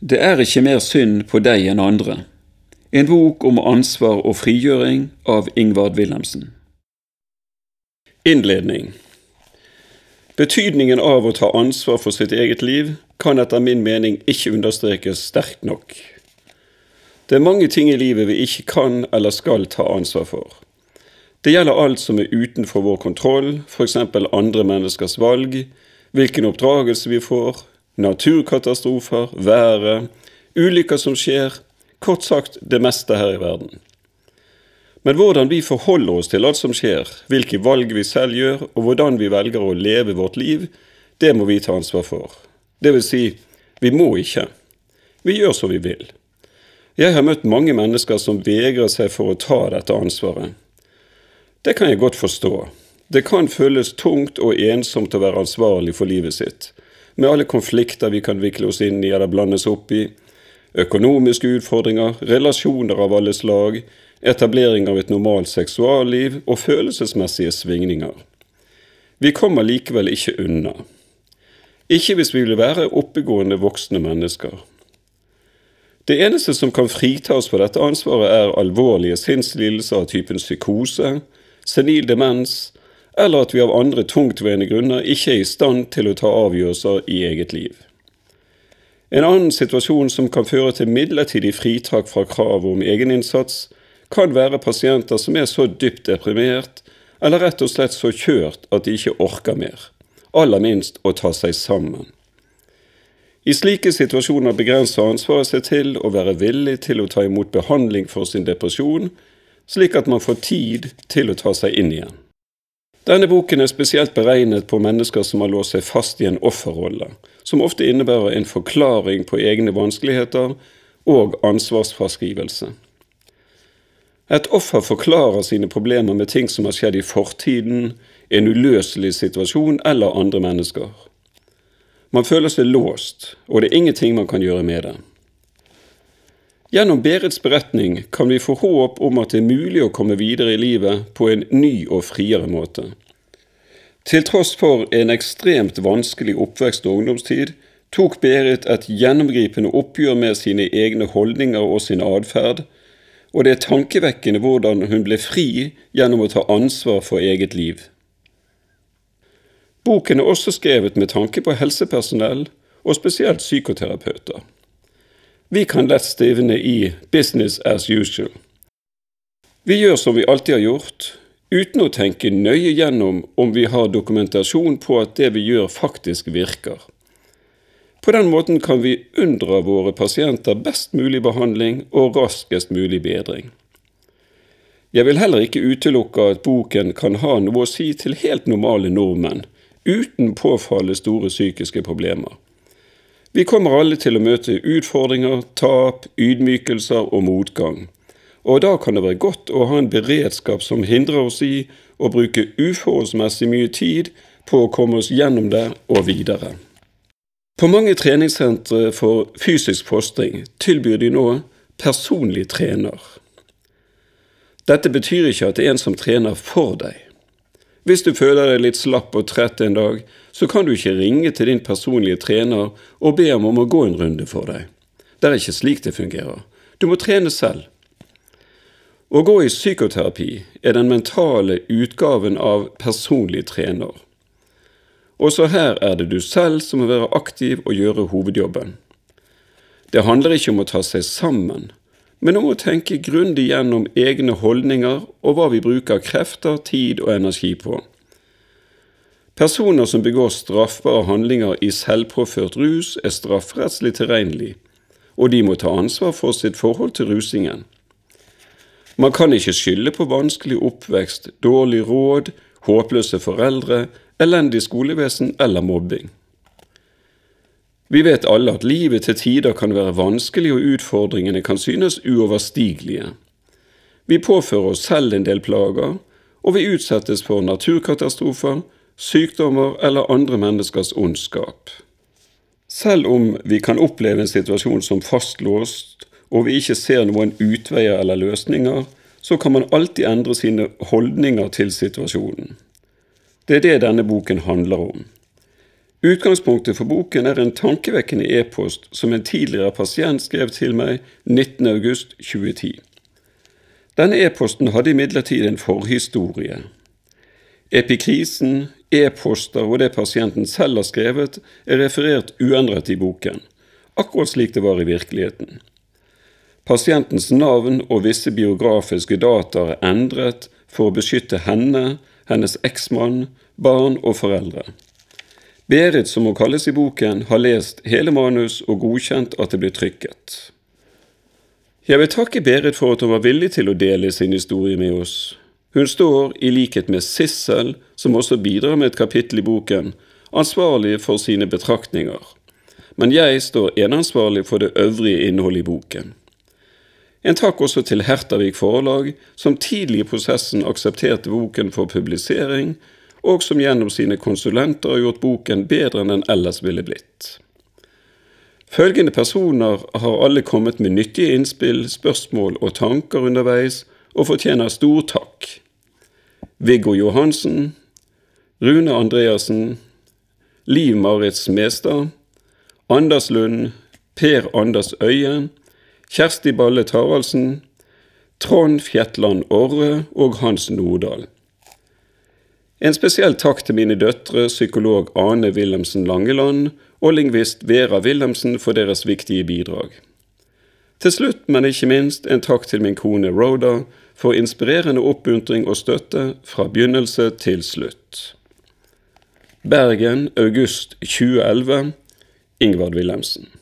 Det er ikke mer synd på deg enn andre. En bok om ansvar og frigjøring av Ingvard Wilhelmsen. Innledning Betydningen av å ta ansvar for sitt eget liv kan etter min mening ikke understrekes sterkt nok. Det er mange ting i livet vi ikke kan eller skal ta ansvar for. Det gjelder alt som er utenfor vår kontroll, f.eks. andre menneskers valg, hvilken oppdragelse vi får, naturkatastrofer, været, ulykker som skjer, kort sagt det meste her i verden. Men hvordan vi forholder oss til alt som skjer, hvilke valg vi selv gjør, og hvordan vi velger å leve vårt liv, det må vi ta ansvar for. Det vil si, vi må ikke. Vi gjør som vi vil. Jeg har møtt mange mennesker som vegrer seg for å ta dette ansvaret. Det kan jeg godt forstå. Det kan føles tungt og ensomt å være ansvarlig for livet sitt, med alle konflikter vi kan vikle oss inn i eller blandes opp i, økonomiske utfordringer, relasjoner av alle slag, etablering av et normalt seksualliv og følelsesmessige svingninger. Vi kommer likevel ikke unna. Ikke hvis vi vil være oppegående voksne mennesker. Det eneste som kan frita oss for dette ansvaret, er alvorlige sinnslidelser av typen psykose, senil demens eller at vi av andre tungtveiende grunner ikke er i stand til å ta avgjørelser i eget liv. En annen situasjon som kan føre til midlertidig fritak fra kravet om egeninnsats, kan være pasienter som er så dypt deprimert eller rett og slett så kjørt at de ikke orker mer, aller minst å ta seg sammen. I slike situasjoner begrenser ansvaret seg til å være villig til å ta imot behandling for sin depresjon, slik at man får tid til å ta seg inn igjen. Denne boken er spesielt beregnet på mennesker som har låst seg fast i en offerrolle, som ofte innebærer en forklaring på egne vanskeligheter og ansvarsfraskrivelse. Et offer forklarer sine problemer med ting som har skjedd i fortiden, en uløselig situasjon eller andre mennesker. Man føler seg låst, og det er ingenting man kan gjøre med det. Gjennom Berits beretning kan vi få håp om at det er mulig å komme videre i livet på en ny og friere måte. Til tross for en ekstremt vanskelig oppvekst og ungdomstid tok Berit et gjennomgripende oppgjør med sine egne holdninger og sin atferd, og det er tankevekkende hvordan hun ble fri gjennom å ta ansvar for eget liv. Boken er også skrevet med tanke på helsepersonell, og spesielt psykoterapeuter. Vi kan lett stivne i business as usual. Vi gjør som vi alltid har gjort, uten å tenke nøye gjennom om vi har dokumentasjon på at det vi gjør faktisk virker. På den måten kan vi unndra våre pasienter best mulig behandling og raskest mulig bedring. Jeg vil heller ikke utelukke at boken kan ha noe å si til helt normale nordmenn, uten påfalle store psykiske problemer. Vi kommer alle til å møte utfordringer, tap, ydmykelser og motgang. Og da kan det være godt å ha en beredskap som hindrer oss i å bruke uforholdsmessig mye tid på å komme oss gjennom det og videre. På mange treningssentre for fysisk fostring tilbyr de nå personlig trener. Dette betyr ikke at det er en som trener for deg. Hvis du føler deg litt slapp og trett en dag, så kan du ikke ringe til din personlige trener og be ham om å gå en runde for deg. Det er ikke slik det fungerer. Du må trene selv. Å gå i psykoterapi er den mentale utgaven av personlig trener. Også her er det du selv som må være aktiv og gjøre hovedjobben. Det handler ikke om å ta seg sammen, men om å tenke grundig gjennom egne holdninger og hva vi bruker krefter, tid og energi på. Personer som begår straffbare handlinger i selvpåført rus, er strafferettslig tilregnelig, og de må ta ansvar for sitt forhold til rusingen. Man kan ikke skylde på vanskelig oppvekst, dårlig råd, håpløse foreldre, elendig skolevesen eller mobbing. Vi vet alle at livet til tider kan være vanskelig og utfordringene kan synes uoverstigelige. Vi påfører oss selv en del plager, og vi utsettes for naturkatastrofer, sykdommer eller andre menneskers ondskap. Selv om vi kan oppleve en situasjon som fastlåst, og vi ikke ser noen utveier eller løsninger, så kan man alltid endre sine holdninger til situasjonen. Det er det denne boken handler om. Utgangspunktet for boken er en tankevekkende e-post som en tidligere pasient skrev til meg 19.8.2010. Denne e-posten hadde imidlertid en forhistorie. Epikrisen, e-poster og det pasienten selv har skrevet, er referert uendret i boken, akkurat slik det var i virkeligheten. Pasientens navn og visse biografiske data er endret for å beskytte henne, hennes eksmann, barn og foreldre. Berit, som hun kalles i boken, har lest hele manus og godkjent at det blir trykket. Jeg vil takke Berit for at hun var villig til å dele sin historie med oss. Hun står, i likhet med Sissel, som også bidrar med et kapittel i boken, ansvarlig for sine betraktninger, men jeg står enansvarlig for det øvrige innholdet i boken. En takk også til Hertavik Forlag, som tidlig i prosessen aksepterte boken for publisering, og som gjennom sine konsulenter har gjort boken bedre enn den ellers ville blitt. Følgende personer har alle kommet med nyttige innspill, spørsmål og tanker underveis, og fortjener stor takk. Viggo Johansen, Rune Andreassen, Liv Marit Smestad, Anders Lund, Per Anders Øyen, Kjersti Balle Taraldsen, Trond Fjetland Orre og Hans Nordahl. En spesiell takk til mine døtre, psykolog Ane Wilhelmsen Langeland og lingvist Vera Wilhelmsen for deres viktige bidrag. Til slutt, men ikke minst, en takk til min kone Rhoda for inspirerende oppmuntring og støtte fra begynnelse til slutt. Bergen, august 2011. Ingvard Wilhelmsen.